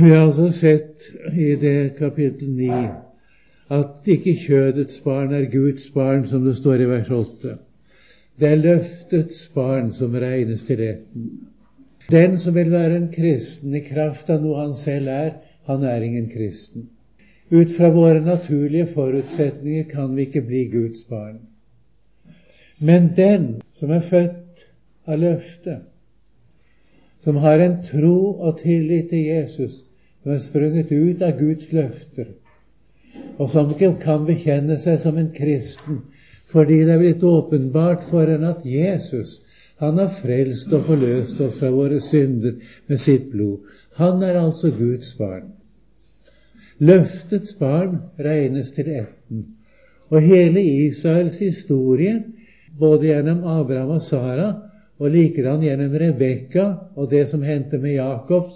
Vi har altså sett i det kapittel 9 at ikke kjødets barn er Guds barn, som det står i vers 8. Det er løftets barn som regnes til retten. Den som vil være en kristen i kraft av noe han selv er, han er ingen kristen. Ut fra våre naturlige forutsetninger kan vi ikke bli Guds barn. Men den som er født av løftet, som har en tro og tillit til Jesus, som er sprunget ut av Guds løfter, og som ikke kan bekjenne seg som en kristen fordi det er blitt åpenbart for en at Jesus han har frelst og forløst oss fra våre synder med sitt blod. Han er altså Guds barn. Løftets barn regnes til ætten. Og hele Israels historie, både gjennom Abraham og Sara, og likedan gjennom Rebekka og det som hendte med Jakob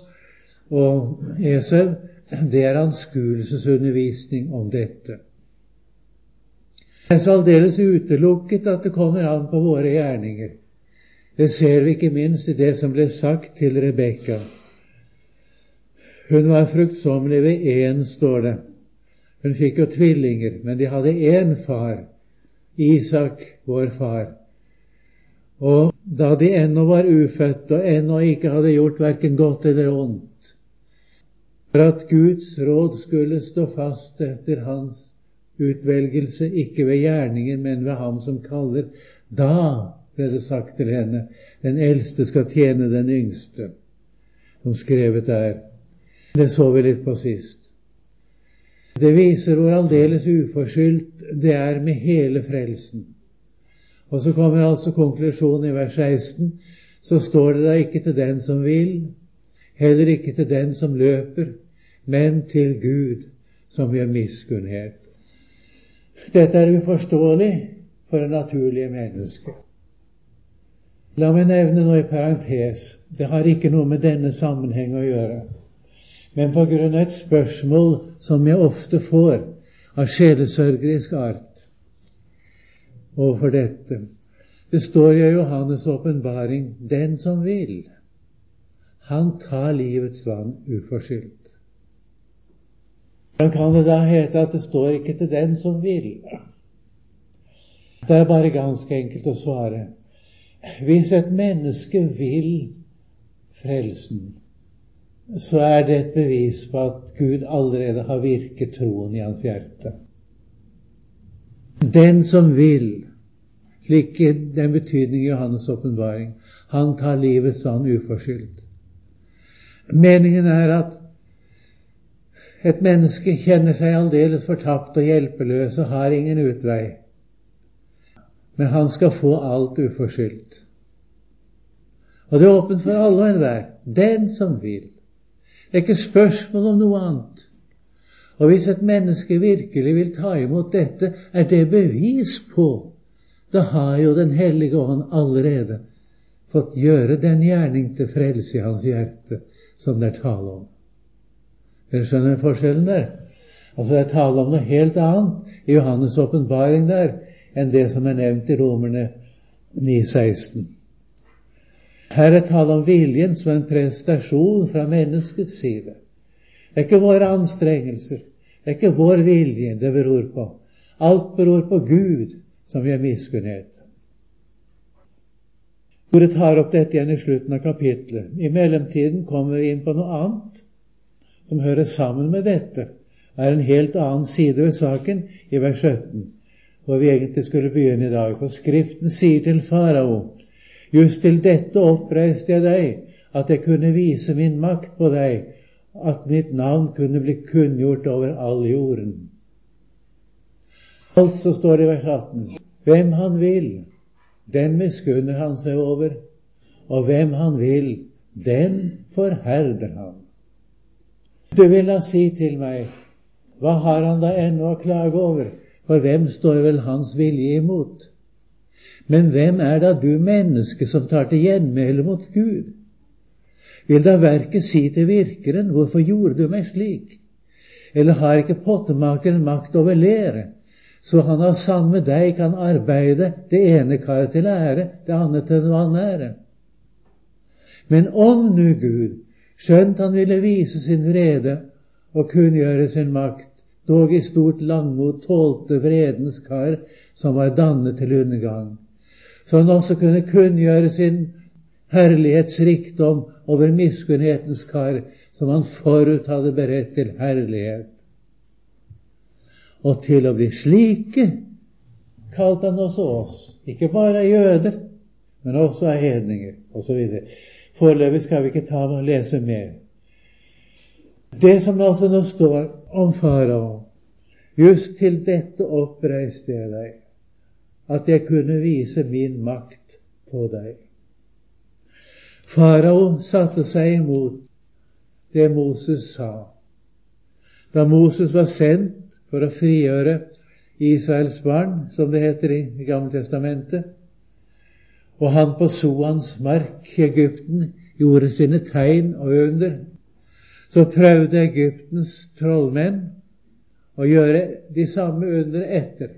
og Esau, det er anskuelsesundervisning om dette. Det er så aldeles utelukket at det kommer an på våre gjerninger. Det ser vi ikke minst i det som ble sagt til Rebekka. Hun var fruktsommelig ved én, står det. Hun fikk jo tvillinger, men de hadde én far, Isak, vår far. Og da de ennå var ufødte og ennå ikke hadde gjort verken godt eller ondt, for at Guds råd skulle stå fast etter hans utvelgelse, ikke ved gjerninger, men ved ham som kaller, da ble det sagt til henne, den eldste skal tjene den yngste, som skrevet er. Det så vi litt på sist. Det viser hvor aldeles uforskyldt det er med hele frelsen. Og så kommer altså konklusjonen i vers 16. Så står det da ikke til den som vil, heller ikke til den som løper, men til Gud som gjør miskunnhet. Dette er uforståelig for det naturlige mennesket. La meg nevne noe i parentes. Det har ikke noe med denne sammenheng å gjøre. Men på grunn av et spørsmål som jeg ofte får av sjelesørgerisk art overfor dette. Det står i Johannes' åpenbaring 'Den som vil, han tar livets vann uforskyldt'. Hvordan kan det da hete at det står ikke til den som vil. Det er bare ganske enkelt å svare. Hvis et menneske vil frelsen, så er det et bevis på at Gud allerede har virket troen i hans hjerte. Den som vil, slik den betydning Johannes' åpenbaring, han tar livets vann uforskyldt. Meningen er at et menneske kjenner seg aldeles fortapt og hjelpeløs og har ingen utvei men han skal få alt uforskyldt. Og det er åpent for alle og enhver, den som vil. Det er ikke spørsmål om noe annet. Og hvis et menneske virkelig vil ta imot dette, er det bevis på Da har jo Den hellige ånd allerede fått gjøre den gjerning til frelse i hans hjerte som det er tale om. Dere skjønner forskjellen der? Altså Det er tale om noe helt annet i Johannes' åpenbaring der enn det som er nevnt i Romerne 9,16. Her er tale om viljen som en prestasjon fra menneskets side. Det er ikke våre anstrengelser, det er ikke vår vilje det beror på. Alt beror på Gud, som gjør miskunnhet. Ordet tar opp dette igjen i slutten av kapitlet. I mellomtiden kommer vi inn på noe annet som hører sammen med dette, Det er en helt annen side ved saken, i vers 17 hvor vi egentlig skulle begynne i dag. For Skriften sier til farao Just til dette oppreiste jeg deg, at jeg kunne vise min makt på deg, at mitt navn kunne bli kunngjort over all jorden. Altså står det i vers 18 hvem han vil, den miskunner han seg over, og hvem han vil, den forherder han. Du vil da si til meg, hva har han da ennå å klage over? For hvem står vel hans vilje imot? Men hvem er da du menneske som tar til gjenmæle mot Gud? Vil da verket si til virkeren, hvorfor gjorde du meg slik? Eller har ikke pottemakeren makt over lære, så han av samme deg kan arbeide det ene karet til ære, det andre til vanære? Men om nu Gud, skjønt han ville vise sin vrede og kunngjøre sin makt, dog i stort langmot tålte vredens kar som var dannet til undergang, så han også kunne kunngjøre sin herlighetsrikdom over miskunnhetens kar, som han forut hadde beredt til herlighet. Og til å bli slike kalte han også oss, ikke bare jøder, men også av hedninger osv. Foreløpig skal vi ikke ta med å lese mer. Det som altså nå står om farao, just til dette oppreiste jeg deg, at jeg kunne vise min makt på deg. Farao satte seg imot det Moses sa. Da Moses var sendt for å frigjøre Israels barn, som det heter i Gamle Testamentet, og han på Soans mark i Egypten gjorde sine tegn og under, så prøvde Egyptens trollmenn å gjøre de samme under etter.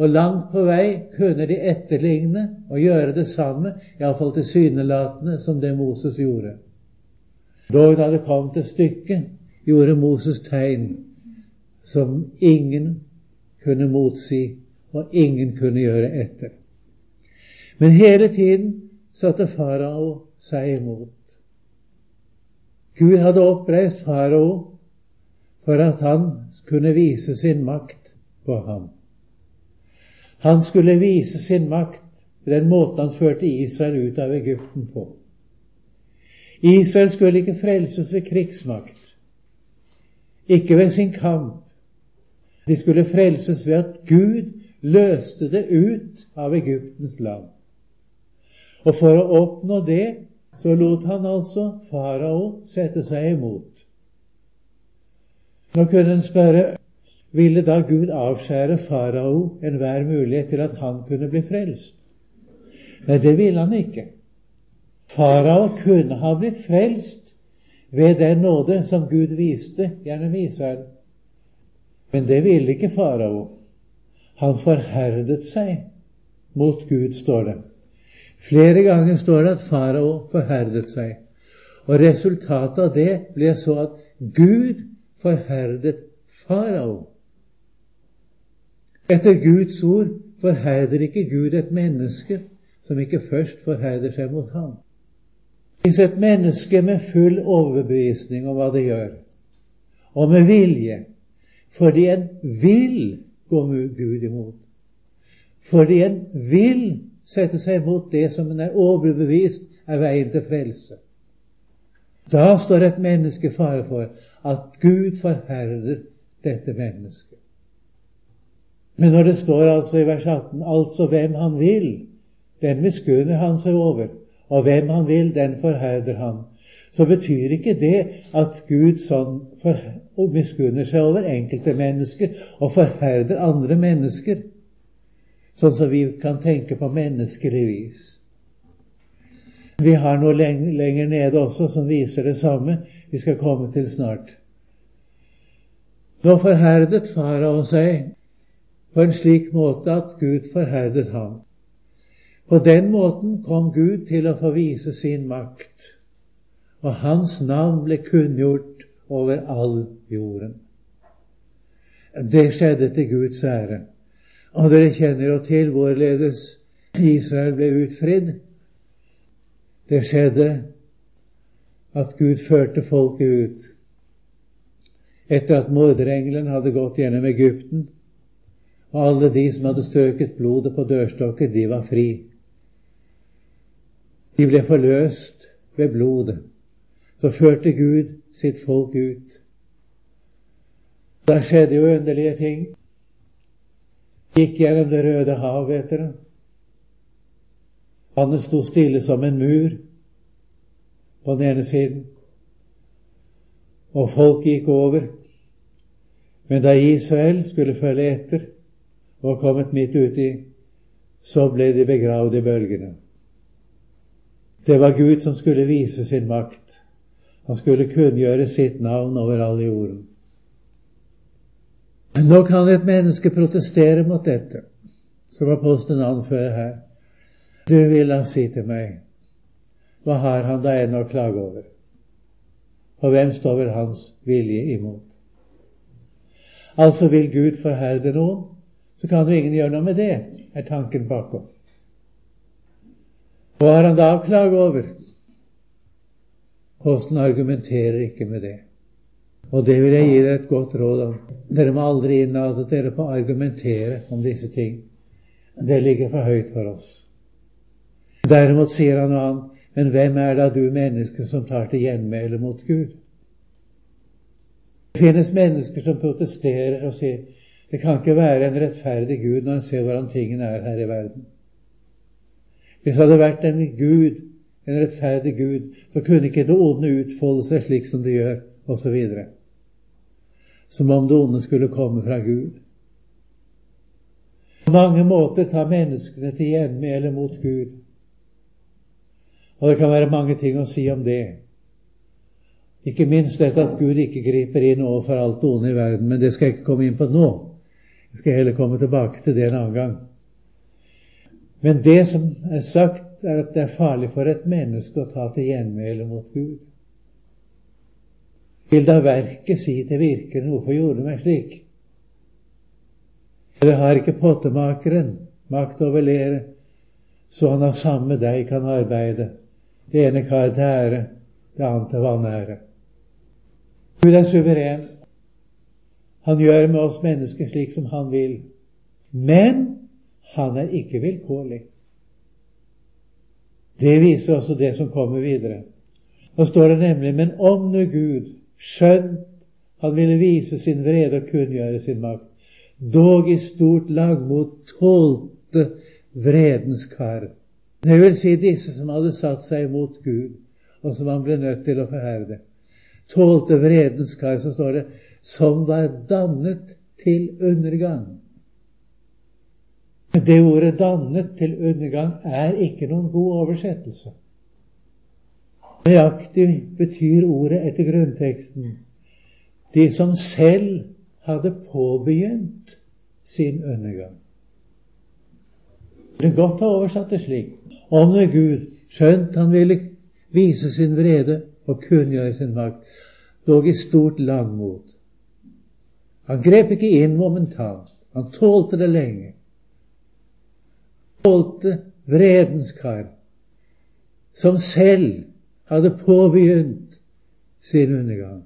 Og langt på vei kunne de etterligne og gjøre det samme, iallfall tilsynelatende, som det Moses gjorde. Da det kom til stykket, gjorde Moses tegn som ingen kunne motsi, og ingen kunne gjøre etter. Men hele tiden satte farao seg imot. Gud hadde oppreist farao for at han kunne vise sin makt på ham. Han skulle vise sin makt ved den måten han førte Israel ut av Egypten på. Israel skulle ikke frelses ved krigsmakt, ikke ved sin kamp. De skulle frelses ved at Gud løste det ut av Egyptens land. Og for å oppnå det så lot han altså farao sette seg imot. Nå kunne en spørre ville da Gud avskjære farao enhver mulighet til at han kunne bli frelst? Nei, det ville han ikke. Farao kunne ha blitt frelst ved den nåde som Gud viste gjennom Israel. Men det ville ikke farao. Han forherdet seg mot Gud, står det. Flere ganger står det at farao forherdet seg. Og resultatet av det ble så at Gud forherdet farao. Etter Guds ord forherder ikke Gud et menneske som ikke først forherder seg mot ham. Hvis et menneske med full overbevisning om hva det gjør, og med vilje, fordi en vil gå Gud imot, fordi en vil sette seg imot det som en er overbevist er veien til frelse, da står et menneske fare for at Gud forherder dette mennesket. Men når det står altså i vers 18 altså hvem han vil, den miskunner han seg over, og hvem han vil, den forherder han, så betyr ikke det at Gud sånn miskunner seg over enkelte mennesker og forherder andre mennesker, sånn som vi kan tenke på menneskelig vis. Vi har noe lenger nede også som viser det samme. Vi skal komme til snart. Nå forherdet farao seg på en slik måte at Gud forherdet ham. På den måten kom Gud til å få vise sin makt, og hans navn ble kunngjort over all jorden. Det skjedde til Guds ære. Og dere kjenner jo til hvorledes Israel ble utfridd. Det skjedde at Gud førte folket ut. Etter at morderengelen hadde gått gjennom Egypten, og alle de som hadde strøket blodet på dørstokken, de var fri. De ble forløst ved blodet. Så førte Gud sitt folk ut. Da skjedde jo underlige ting. Gikk gjennom Det røde hav, vet dere. Vannet sto stille som en mur på den ene siden, og folk gikk over. Men da Israel skulle følge etter, og kommet midt uti, så ble de begravd i bølgene. Det var Gud som skulle vise sin makt. Han skulle kunngjøre sitt navn over all jorden. Nå kan et menneske protestere mot dette, som apostelen anfører her. Du vil da si til meg, hva har han da ennå å klage over? Og hvem står vel hans vilje imot? Altså vil Gud forherde noen, så kan jo ingen gjøre noe med det, er tanken bakom. Hva har han da å klage over? Posten argumenterer ikke med det. Og det vil jeg gi deg et godt råd om. Dere må aldri innlate dere på å argumentere om disse ting. Det ligger for høyt for oss. Derimot sier han noe annet. Men hvem er da du menneske som tar til gjenmæle mot Gud? Det finnes mennesker som protesterer og sier det kan ikke være en rettferdig Gud når en ser hvordan tingene er her i verden. Hvis det hadde vært en Gud, en rettferdig Gud, så kunne ikke det onde utfolde seg slik som det gjør, osv. Som om det onde skulle komme fra Gud. På mange måter tar menneskene til gjenmæle mot Gud. Og det kan være mange ting å si om det. Ikke minst dette at Gud ikke griper inn overfor alt det onde i verden. Men det skal jeg ikke komme inn på nå. Jeg skal heller komme tilbake til det en annen gang. Men det som er sagt, er at det er farlig for et menneske å ta til gjenmæle mot Gud. Vil da verket si til virkeren 'Hvorfor gjorde du meg slik?' Eller har ikke pottemakeren makt over leret, så han av samme deg kan arbeide? Det ene kar til ære, det andre til vanære. Gud er suveren. Han gjør med oss mennesker slik som han vil. Men han er ikke vilkårlig. Det viser også det som kommer videre. Nå står det nemlig Men om nu Gud, skjønt han ville vise sin vrede og kunngjøre sin makt, dog i stort lagmot tålte vredens kar. Det vil si disse som hadde satt seg imot Gud, og som han ble nødt til å forherde tålte vredens kar, så står det, som var dannet til undergang. Det ordet 'dannet til undergang' er ikke noen god oversettelse. Nøyaktig betyr ordet etter grunnteksten de som selv hadde påbegynt sin undergang. Det er godt å oversatt det slik. Det Gud, skjønt han ville vise sin vrede og kunngjøre sin makt, dog i stort langmot. Han grep ikke inn momentant. Han tålte det lenge. Tålte vredens kar, som selv hadde påbegynt sin undergang.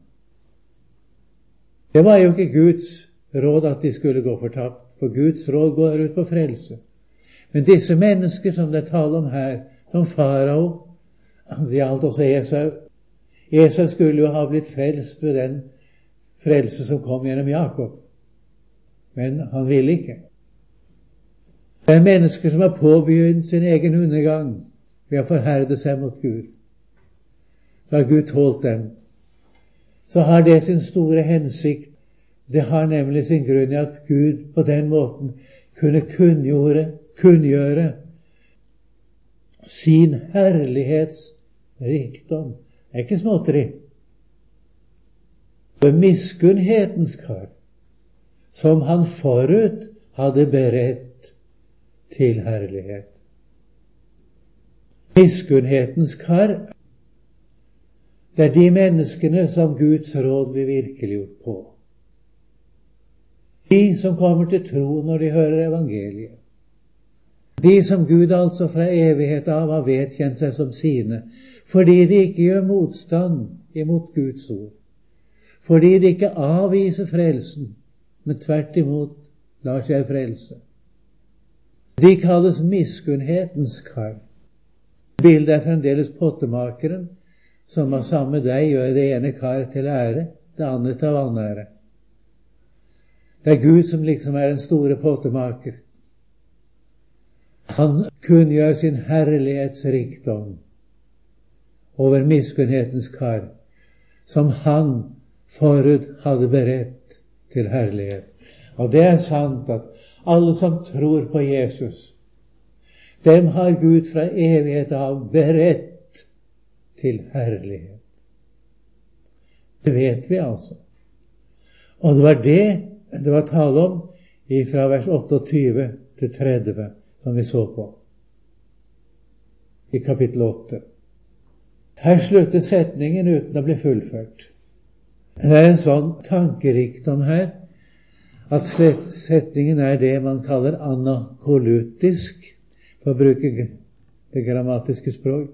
Det var jo ikke Guds råd at de skulle gå fortapt, for Guds råd går ut på frelse. Men disse mennesker som det er tale om her, som farao, det gjaldt også Esau, Esau skulle jo ha blitt frelst ved den frelse som kom gjennom Jakob, men han ville ikke. Det er mennesker som har påbegynt sin egen undergang ved å forherde seg mot Gud. Så har Gud tålt dem. Så har det sin store hensikt. Det har nemlig sin grunn i at Gud på den måten kunne kunngjøre, kunngjøre sin herlighets rikdom er ikke småtteri. For miskunnhetens kar, som han forut hadde beredt til herlighet. Miskunnhetens kar, det er de menneskene som Guds råd blir virkeliggjort på. De som kommer til tro når de hører evangeliet. De som Gud altså fra evighet av har vedkjent seg som sine, fordi de ikke gjør motstand imot Guds ord. Fordi de ikke avviser frelsen, men tvert imot lar seg frelse. De kalles miskunnhetens kar. Bildet er fremdeles pottemakeren, som av samme deg gjør det ene kar til ære, det andre til vanære. Det er Gud som liksom er den store pottemaker. Han kunngjør sin herlighetsrikdom over miskunnhetens kar, som han forut hadde beredt til herlighet. Og det er sant at alle som tror på Jesus, dem har Gud fra evighet av beredt til herlighet. Det vet vi altså. Og det var det det var tale om fra vers 28 til 30, som vi så på i kapittel 8. Her slutter setningen uten å bli fullført. Det er en sånn tankerikdom her at setningen er det man kaller anakolutisk, for å bruke det grammatiske språk.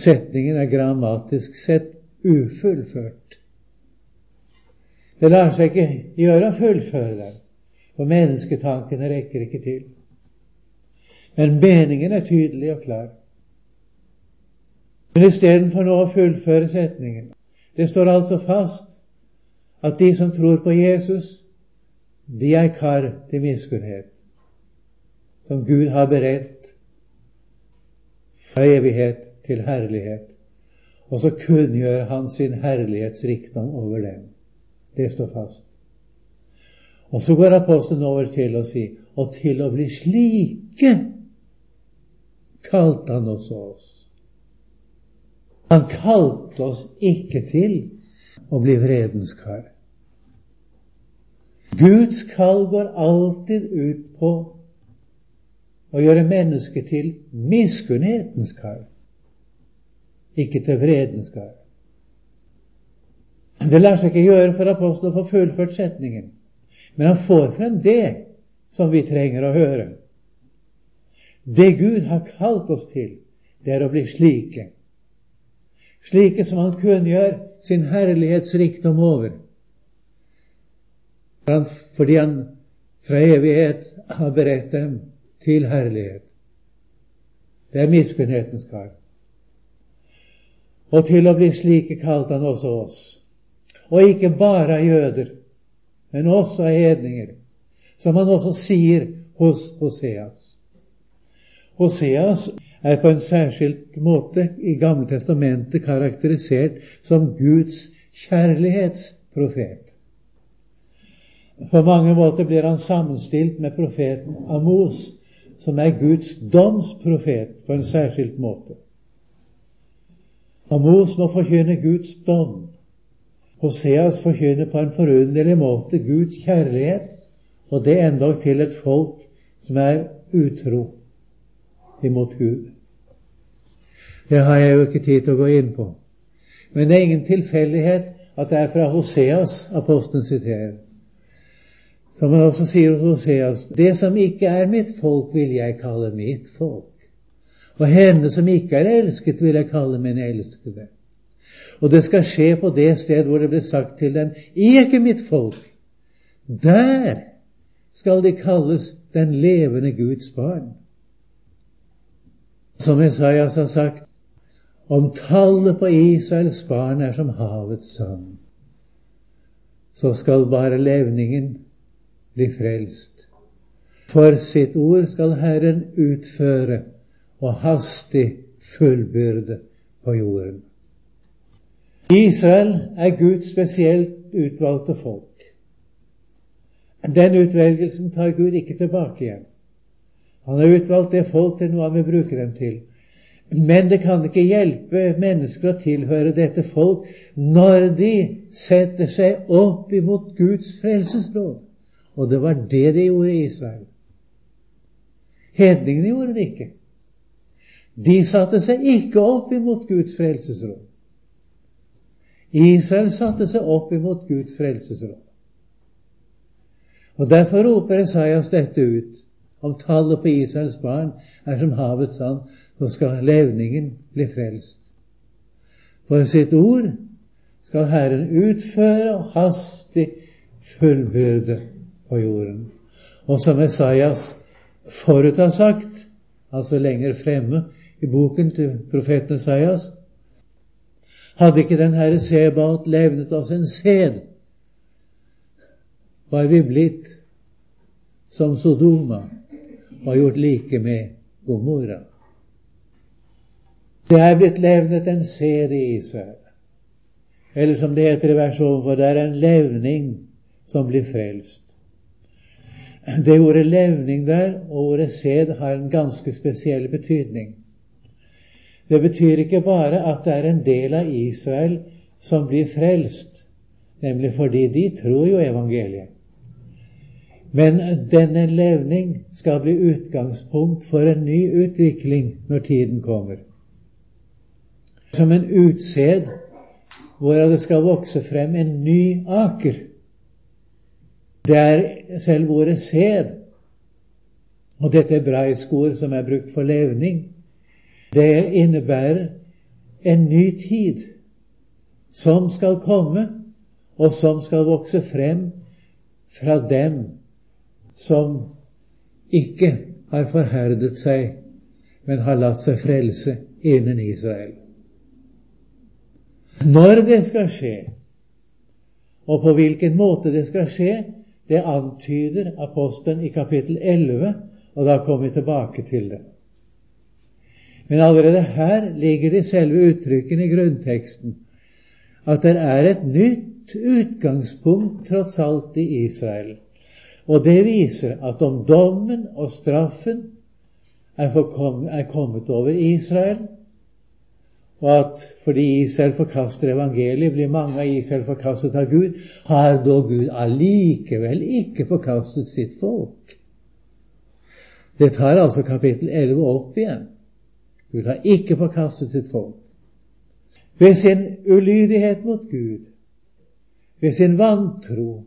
Setningen er grammatisk sett ufullført. Det lar seg ikke gjøre å fullføre den, for mennesketankene rekker ikke til. Men meningen er tydelig og klar. Men istedenfor nå å fullføre setningen Det står altså fast at de som tror på Jesus, de er kar til miskunnhet, som Gud har beredt fra evighet til herlighet. Og så kunngjør han sin herlighetsrikdom over dem. Det står fast. Og så går apostelen over til å si og til å bli slike kalte han også oss. Han kalte oss ikke til å bli vredens kar. Guds kall går alltid ut på å gjøre mennesker til miskunnhetens kall, ikke til vredens kall. Det lar seg ikke gjøre for apostelen å få fullført setningen, men han får frem det som vi trenger å høre. Det Gud har kalt oss til, det er å bli slike. Slike som Han kunngjør sin herlighetsrikdom over. Fordi Han fra evighet har beredt dem til herlighet. Det er miskunnhetens kar. Og til å bli slike kalte han også oss. Og ikke bare av jøder, men også av hedninger, som han også sier hos Hoseas. Hoseas er på en særskilt måte i Gamle testamentet karakterisert som Guds kjærlighetsprofet. På mange måter blir han sammenstilt med profeten Amos, som er Guds domsprofet på en særskilt måte. Amos må forkynne Guds dom. Hoseas forkynner på en forunderlig måte Guds kjærlighet, og det endog til et folk som er utro imot Gud. Det har jeg jo ikke tid til å gå inn på. Men det er ingen tilfeldighet at det er fra Hoseas apostelen siterer. Som han også sier hos Oseas, Det som ikke er mitt folk, vil jeg kalle mitt folk. Og henne som ikke er elsket, vil jeg kalle min elskede. Og det skal skje på det sted hvor det ble sagt til dem ikke mitt folk. Der skal de kalles den levende Guds barn. Som Esaias har sagt, om tallet på Israels barn er som havets sand, så skal bare levningen bli frelst. For sitt ord skal Herren utføre og hastig fullbyrde på jorden. Israel er Guds spesielt utvalgte folk. Den utvelgelsen tar Gud ikke tilbake igjen. Han har utvalgt det folk til noe han vil bruke dem til. Men det kan ikke hjelpe mennesker å tilhøre dette folk når de setter seg opp imot Guds frelsesråd. Og det var det de gjorde i Israel. Hedningene gjorde det ikke. De satte seg ikke opp imot Guds frelsesråd. Israel satte seg opp imot Guds frelsesråd. Og Derfor roper Esaias dette ut om tallet på Israels barn er som havets sand, så skal levningen bli frelst. For sitt ord skal Herren utføre og hastig fullbyrde på jorden. Og som Esaias forut har sagt, altså lenger fremme i boken til profeten Esaias, hadde ikke den Herre Sebaot levnet oss en sæd, var vi blitt som Sodoma og gjort like med Gomorra. Det er blitt levnet en sæd i Israel. Eller som det heter i vers ovenfor, det er en levning som blir frelst. Det ordet levning der og ordet sæd har en ganske spesiell betydning. Det betyr ikke bare at det er en del av Israel som blir frelst, nemlig fordi de tror jo evangeliet. Men denne levning skal bli utgangspunkt for en ny utvikling når tiden kommer. som en utsed hvorav det skal vokse frem en ny aker. Det er selv ordet sæd, og dette hebraiske ord som er brukt for levning, det innebærer en ny tid som skal komme, og som skal vokse frem fra dem som ikke har forherdet seg, men har latt seg frelse innen Israel. Når det skal skje, og på hvilken måte det skal skje, det antyder apostelen i kapittel 11, og da kommer vi tilbake til det. Men allerede her ligger det i selve uttrykkene i grunnteksten at det er et nytt utgangspunkt tross alt i Israel. Og det viser at om dommen og straffen er kommet over Israel, og at fordi Israel forkaster evangeliet, blir mange av Israel forkastet av Gud, har da Gud allikevel ikke forkastet sitt folk. Det tar altså kapittel 11 opp igjen. Gud har ikke forkastet sitt folk. Ved sin ulydighet mot Gud, ved sin vantro,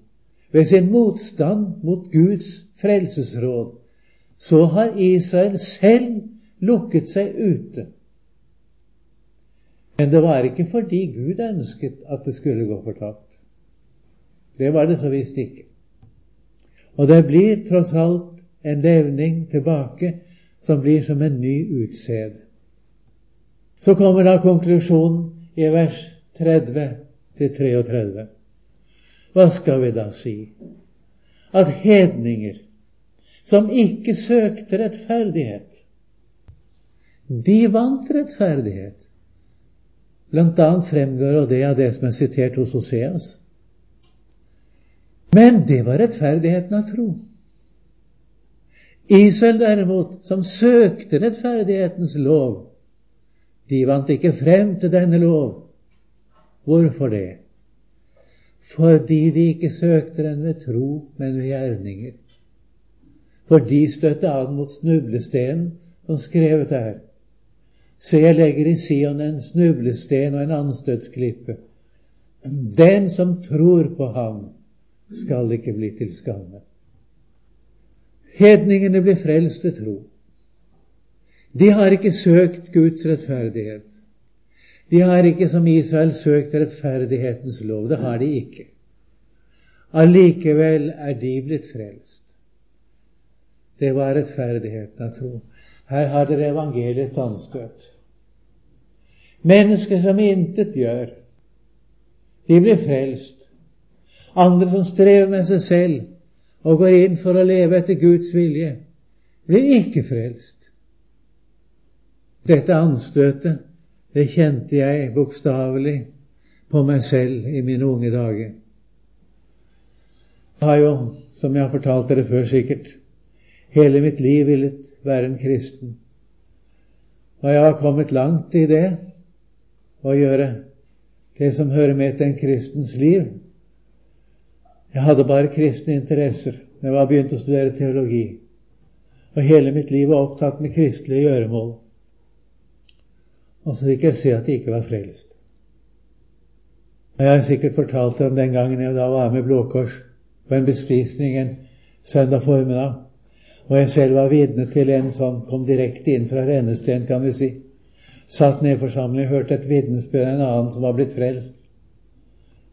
ved sin motstand mot Guds frelsesråd, så har Israel selv lukket seg ute. Men det var ikke fordi Gud ønsket at det skulle gå fortapt. Det var det så visst ikke. Og det blir tross alt en levning tilbake som blir som en ny utsed. Så kommer da konklusjonen i vers 30 til 33. Hva skal vi da si? At hedninger som ikke søkte rettferdighet, de vant rettferdighet. Blant annet fremgår det av det som er sitert hos Oseas. Men det var rettferdigheten av tro. Israel derimot, som søkte rettferdighetens lov, de vant ikke frem til denne lov. Hvorfor det? Fordi de ikke søkte den ved tro, men ved gjerninger. For de støtte an mot snublestenen som skrevet er. Se, jeg legger i Sion en snublesten og en anstøtsklippe. Den som tror på ham, skal ikke bli til skamme. Hedningene blir frelst ved tro. De har ikke søkt Guds rettferdighet. De har ikke som Israel søkt rettferdighetens lov. Det har de ikke. Allikevel er de blitt frelst. Det var rettferdigheten av tro. Her har dere evangeliets anstøt. Mennesker som intet gjør, de blir frelst. Andre som strever med seg selv og går inn for å leve etter Guds vilje, blir ikke frelst. Dette anstøtet, det kjente jeg bokstavelig på meg selv i mine unge dager. Jeg har jo, som jeg har fortalt dere før sikkert, hele mitt liv villet være en kristen. Og jeg har kommet langt i det å gjøre det som hører med til en kristens liv. Jeg hadde bare kristne interesser da jeg var begynt å studere teologi. Og hele mitt liv var opptatt med kristelige gjøremål. Og så fikk jeg se at jeg ikke var frelst. Jeg har sikkert fortalt om den gangen jeg da var med Blå Kors på en bespisning en søndag formiddag, og jeg selv var vitne til en som kom direkte inn fra rennesten, kan vi si. Satt ned i forsamlingen, hørte et vitnesbyrd av en annen som var blitt frelst,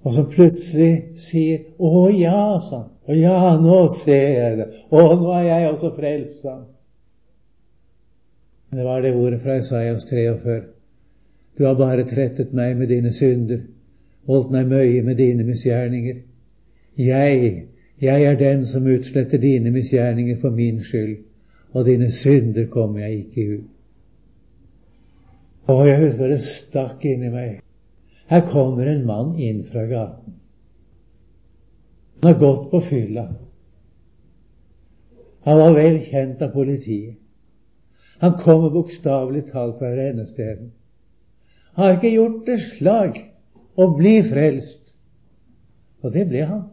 og som plutselig sier 'Å ja', sa han. 'Å ja, nå ser jeg det. Å, nå er jeg også frelst', sa han. Det var det ordet fra Isaias 43. Du har bare trettet meg med dine synder, holdt meg møye med dine misgjerninger. Jeg, jeg er den som utsletter dine misgjerninger for min skyld, og dine synder kommer jeg ikke ut. Å, jeg husker det stakk inni meg. Her kommer en mann inn fra gaten. Han har gått på fylla. Han var vel kjent av politiet. Han kommer bokstavelig talt fra rennestedet har ikke gjort det slag å bli frelst. Og det ble han.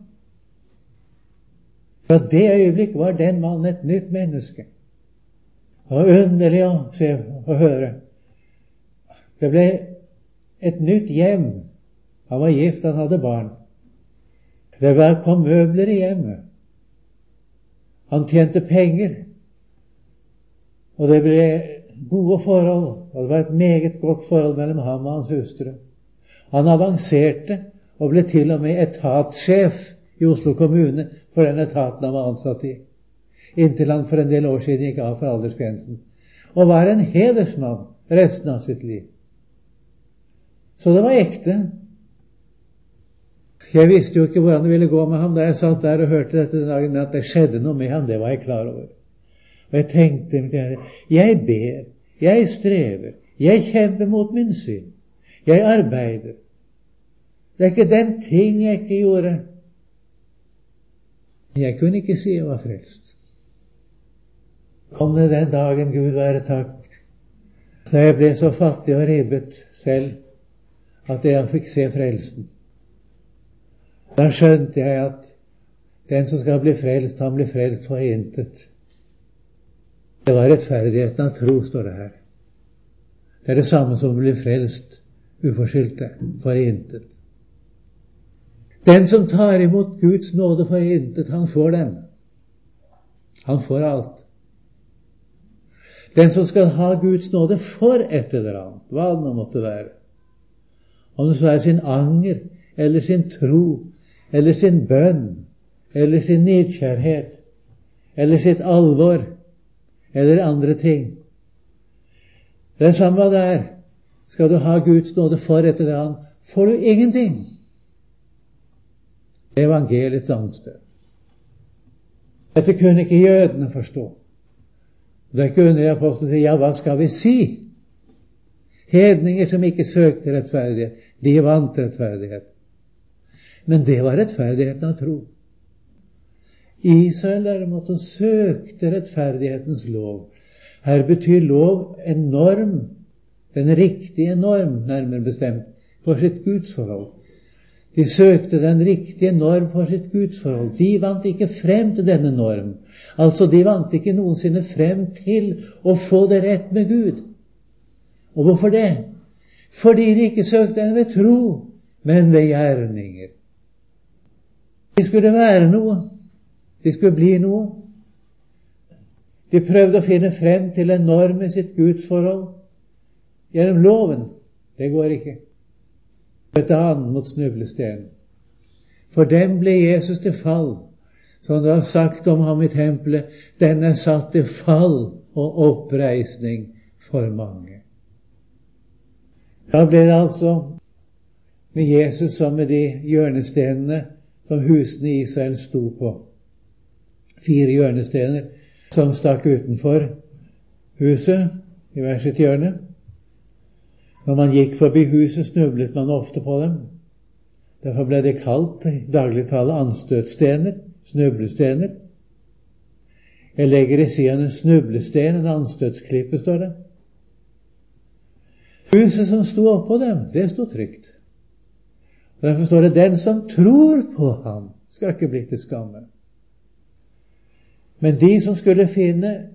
Fra det øyeblikk var den mannen et nytt menneske. Det var underlig å se og høre. Det ble et nytt hjem. Han var gift, han hadde barn. Det kom møbler i hjemmet. Han tjente penger. Og det ble gode forhold. Og det var et meget godt forhold mellom ham og hans hustru. Han avanserte og ble til og med etatssjef i Oslo kommune for den etaten han var ansatt i. Inntil han for en del år siden gikk av for aldersgrensen. Og var en hedersmann resten av sitt liv. Så det var ekte. Jeg visste jo ikke hvordan det ville gå med ham da jeg satt der og hørte dette den dagen, men at det skjedde noe med ham, det var jeg klar over. Og jeg tenkte jeg ber, jeg strever, jeg kjemper mot min synd, jeg arbeider. Det er ikke den ting jeg ikke gjorde. Jeg kunne ikke si jeg var frelst. Kom det den dagen, Gud være takk, da jeg ble så fattig og ribbet selv at jeg fikk se frelsen. Da skjønte jeg at den som skal bli frelst, han blir frelst for intet. Det var rettferdigheten av tro, står det her. Det er det samme som å bli frelst uforskyldte for intet. Den som tar imot Guds nåde for intet, han får den. Han får alt. Den som skal ha Guds nåde for et eller annet, hva det nå måtte være, om det så er sin anger eller sin tro eller sin bønn eller sin nidkjærhet eller sitt alvor eller andre ting. Det samme der er. Skal du ha Guds nåde for et eller annet, får du ingenting. Evangeliets anstøt. Dette kunne ikke jødene forstå. Det kunne underlig apostelen sier ja, hva skal vi si? Hedninger som ikke søkte rettferdighet, de vant rettferdighet. Men det var rettferdigheten av tro. Israel derimot som søkte rettferdighetens lov. Her betyr lov en norm, den riktige norm, nærmere bestemt, for sitt gudsforhold. De søkte den riktige norm for sitt gudsforhold. De vant ikke frem til denne norm. Altså, de vant ikke noensinne frem til å få det rett med Gud. Og hvorfor det? Fordi de ikke søkte henne ved tro, men ved gjerninger. De skulle være noe. De skulle bli noe. De prøvde å finne frem til en norm i sitt gudsforhold gjennom loven. Det går ikke. Et annet mot snublestenen. For dem ble Jesus til fall, som det var sagt om ham i tempelet. Den er satt til fall og oppreisning for mange. Da ble det altså med Jesus som med de hjørnestenene som husene i Israel sto på. Fire hjørnestener som stakk utenfor huset i hvert sitt hjørne. Når man gikk forbi huset, snublet man ofte på dem. Derfor ble det kalt i dagligtale anstøtstener, snublestener. Jeg legger i siden en snublesten, en anstøtsklippe, står det. Huset som sto oppå dem, det sto trygt. Derfor står det 'den som tror på ham, skal ikke bli til skamme'. Men de som skulle finne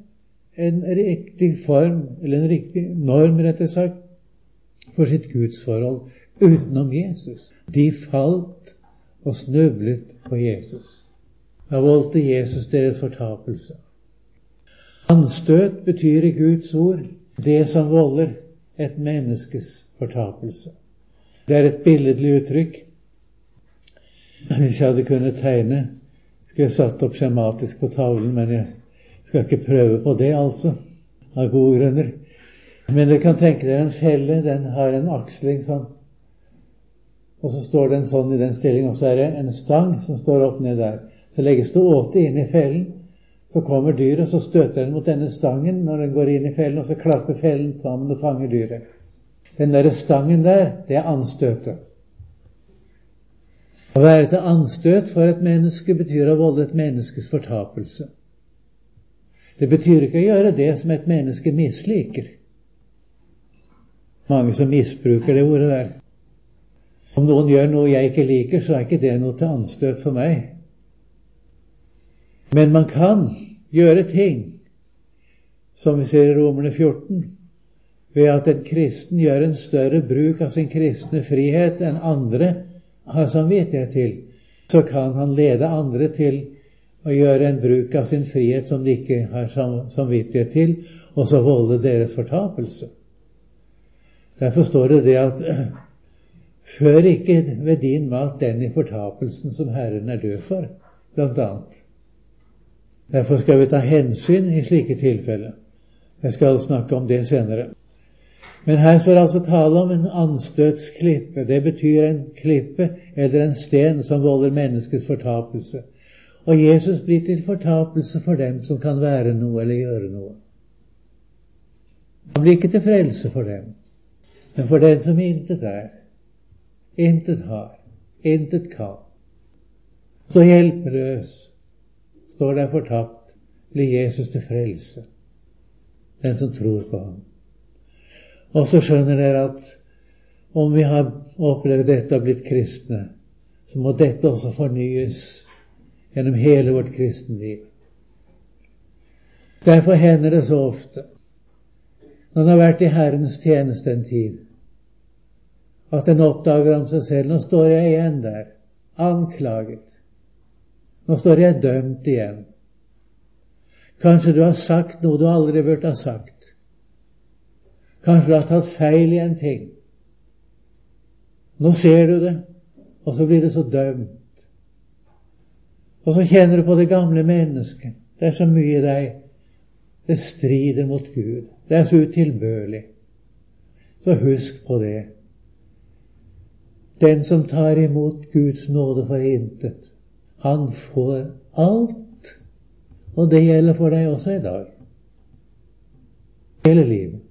en riktig form, eller en riktig norm, rett og slett, for sitt gudsforhold utenom Jesus, de falt og snublet på Jesus. Da voldte Jesus deres fortapelse. Anstøt betyr i Guds ord det som volder et menneskes fortapelse. Det er et billedlig uttrykk. Hvis jeg hadde kunnet tegne, skulle jeg satt opp skjematisk på tavlen, men jeg skal ikke prøve på det, altså, av gode grunner. Men dere kan tenke dere en felle. Den har en aksling sånn. Og så står den sånn i den stillingen, og så er det en stang som står opp ned der. Så legges det åte inn i fellen. Så kommer dyret, så støter den mot denne stangen når den går inn i fellen, og så klapper fellen sammen og fanger dyret. Den derre stangen der, det er anstøtet. Å være til anstøt for et menneske betyr å volde et menneskes fortapelse. Det betyr ikke å gjøre det som et menneske misliker. Mange som misbruker det ordet der. Om noen gjør noe jeg ikke liker, så er ikke det noe til anstøt for meg. Men man kan gjøre ting, som vi ser i Romerne 14, ved at en kristen gjør en større bruk av sin kristne frihet enn andre har samvittighet til, så kan han lede andre til å gjøre en bruk av sin frihet som de ikke har samvittighet til, og så volde deres fortapelse. Derfor står det det at før ikke ved din mat den i fortapelsen som Herren er død for, blant annet. Derfor skal vi ta hensyn i slike tilfeller. Jeg skal snakke om det senere. Men her står det altså tale om en anstøtsklippe. Det betyr en klippe eller en sten som volder menneskets fortapelse. Og Jesus blir til fortapelse for dem som kan være noe eller gjøre noe. Han blir ikke til frelse for dem, men for den som intet er, intet har, intet kan. Så hjelpeløs, står der fortapt, blir Jesus til frelse. Den som tror på ham. Og så skjønner dere at om vi har opplevd dette og blitt kristne, så må dette også fornyes gjennom hele vårt kristenliv. Derfor hender det så ofte, når en har vært i Herrens tjeneste en tid, at en oppdager om seg selv nå står jeg igjen der, anklaget. Nå står jeg dømt igjen. Kanskje du har sagt noe du aldri burde ha sagt. Kanskje du har tatt feil i en ting. Nå ser du det, og så blir det så dømt. Og så kjenner du på det gamle mennesket. Det er så mye i deg. Det strider mot Gud. Det er så utilbørlig. Så husk på det. Den som tar imot Guds nåde for intet, han får alt. Og det gjelder for deg også i dag. Hele livet.